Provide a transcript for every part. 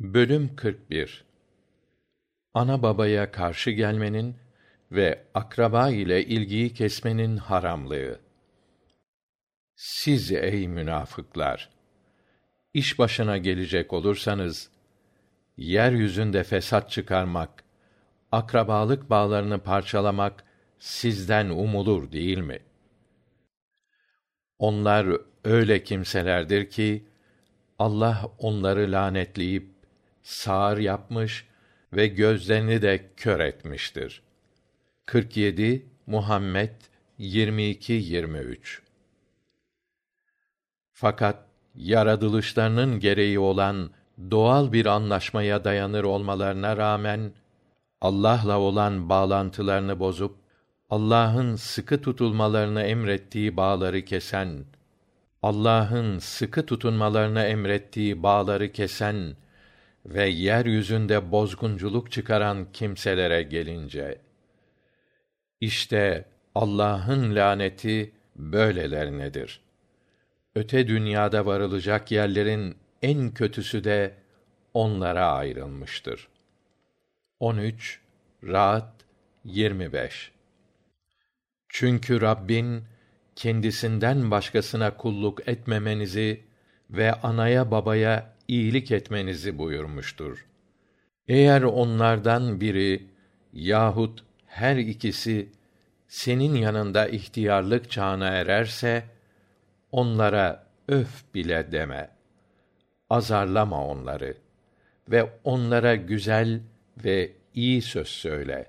Bölüm 41 Ana babaya karşı gelmenin ve akraba ile ilgiyi kesmenin haramlığı. Siz ey münafıklar! İş başına gelecek olursanız, yeryüzünde fesat çıkarmak, akrabalık bağlarını parçalamak sizden umulur değil mi? Onlar öyle kimselerdir ki, Allah onları lanetleyip sağır yapmış ve gözlerini de kör etmiştir. 47 Muhammed 22 23 Fakat yaratılışlarının gereği olan doğal bir anlaşmaya dayanır olmalarına rağmen Allah'la olan bağlantılarını bozup Allah'ın sıkı tutulmalarını emrettiği bağları kesen Allah'ın sıkı tutunmalarını emrettiği bağları kesen ve yeryüzünde bozgunculuk çıkaran kimselere gelince işte Allah'ın laneti böylelerinedir. Öte dünyada varılacak yerlerin en kötüsü de onlara ayrılmıştır. 13 Rahat 25 Çünkü Rabbin kendisinden başkasına kulluk etmemenizi ve anaya babaya iyilik etmenizi buyurmuştur. Eğer onlardan biri yahut her ikisi senin yanında ihtiyarlık çağına ererse onlara öf bile deme. Azarlama onları ve onlara güzel ve iyi söz söyle.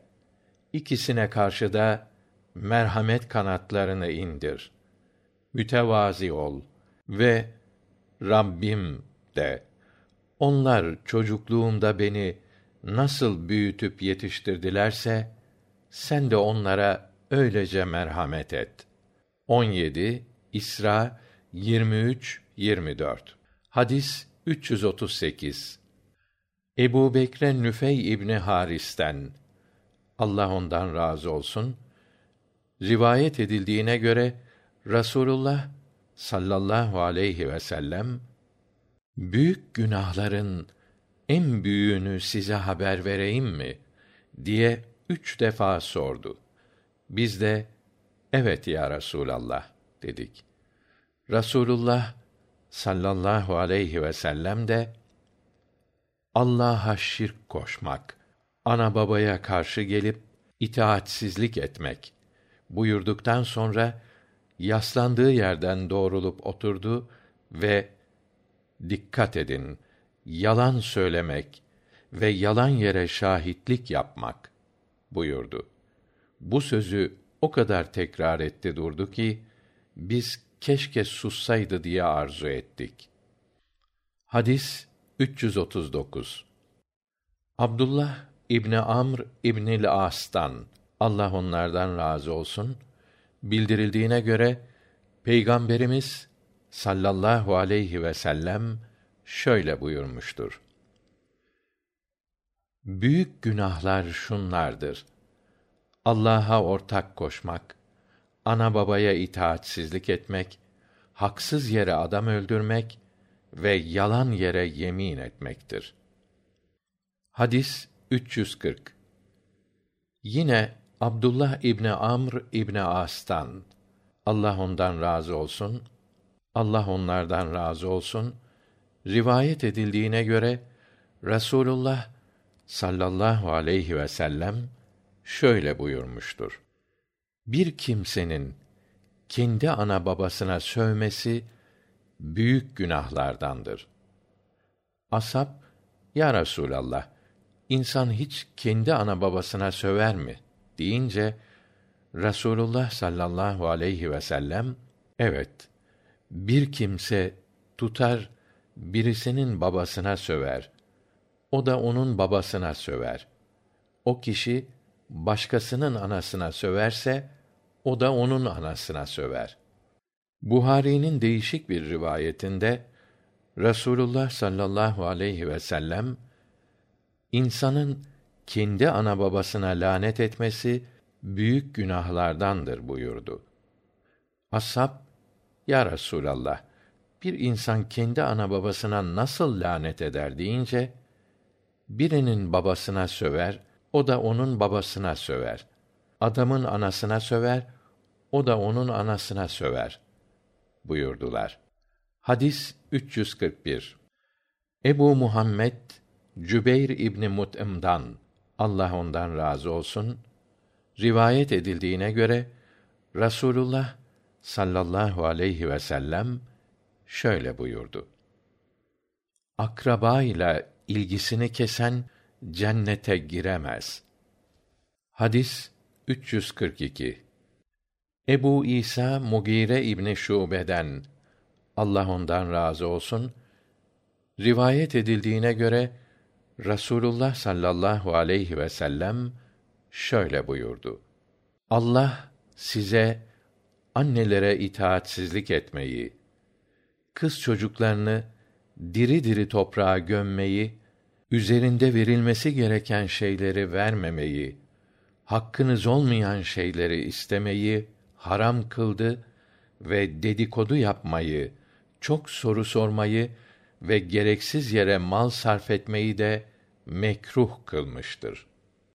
İkisine karşı da merhamet kanatlarını indir. Mütevazi ol ve Rabbim de. Onlar çocukluğumda beni nasıl büyütüp yetiştirdilerse sen de onlara öylece merhamet et. 17 İsra 23 24. Hadis 338. Ebu Bekre Nüfey İbni Haris'ten Allah ondan razı olsun rivayet edildiğine göre Rasulullah sallallahu aleyhi ve sellem büyük günahların en büyüğünü size haber vereyim mi? diye üç defa sordu. Biz de evet ya rasulallah dedik. Rasulullah sallallahu aleyhi vsellem de allah'a şirk koşmak ana babaya karşı gelip itaatsizlik etmek buyurduktan sonra yaslandığı yerden doğrulup oturdu ve dikkat edin. Yalan söylemek ve yalan yere şahitlik yapmak buyurdu. Bu sözü o kadar tekrar etti durdu ki biz keşke sussaydı diye arzu ettik. Hadis 339 abdullah ibni amr ibnil as'tan allah onlardan razı olsun bildirildiğine göre peygamberimiz sallallahu aleyhi vsellem şöyle buyurmuştur. Büyük günahlar şunlardır. Allah'a ortak koşmak ana babaya itaatsizlik etmek haksız yere adam öldürmek ve yalan yere yemin etmektir. Hadis 340 yine abdullah ibni amr ibni as'tan allah ondan razı olsun allah onlardan razı olsun. Rivayet edildiğine göre rasulullah sallallahu aleyhi vsellem şöyle buyurmuştur. Bir kimsenin kendi ana babasına sövmesi büyük günahlardandır. Asap ya rasulallah insan hiç kendi ana babasına söver mi? deyince rasulullah sallallahu aleyhi vsellem evet bir kimse tutar birisinin babasına söver. O da onun babasına söver. O kişi başkasının anasına söverse o da onun anasına söver. Buhari'nin değişik bir rivayetinde rasulullah sallallahu aleyhi vsellem insanın kendi ana babasına lanet etmesi büyük günahlardandır buyurdu. Ashab ya rasulallah bir insan kendi ana babasına nasıl lanet eder deyince birinin babasına söver, o da onun babasına söver. Adamın anasına söver, o da onun anasına söver buyurdular. Hadis 341. Ebu Muhammed Cübeyr İbni Mut'im'dan Allah ondan razı olsun rivayet edildiğine göre Rasulullah sallallahu aleyhi ve sellem şöyle buyurdu. Akraba ile ilgisini kesen cennete giremez. Hadis 342. Ebu İsa Mugire İbni Şube'den Allah ondan razı olsun rivayet edildiğine göre Rasulullah sallallahu aleyhi ve sellem şöyle buyurdu. Allah size annelere itaatsizlik etmeyi, kız çocuklarını diri diri toprağa gömmeyi, üzerinde verilmesi gereken şeyleri vermemeyi, hakkınız olmayan şeyleri istemeyi haram kıldı ve dedikodu yapmayı, çok soru sormayı ve gereksiz yere mal sarf etmeyi de mekruh kılmıştır.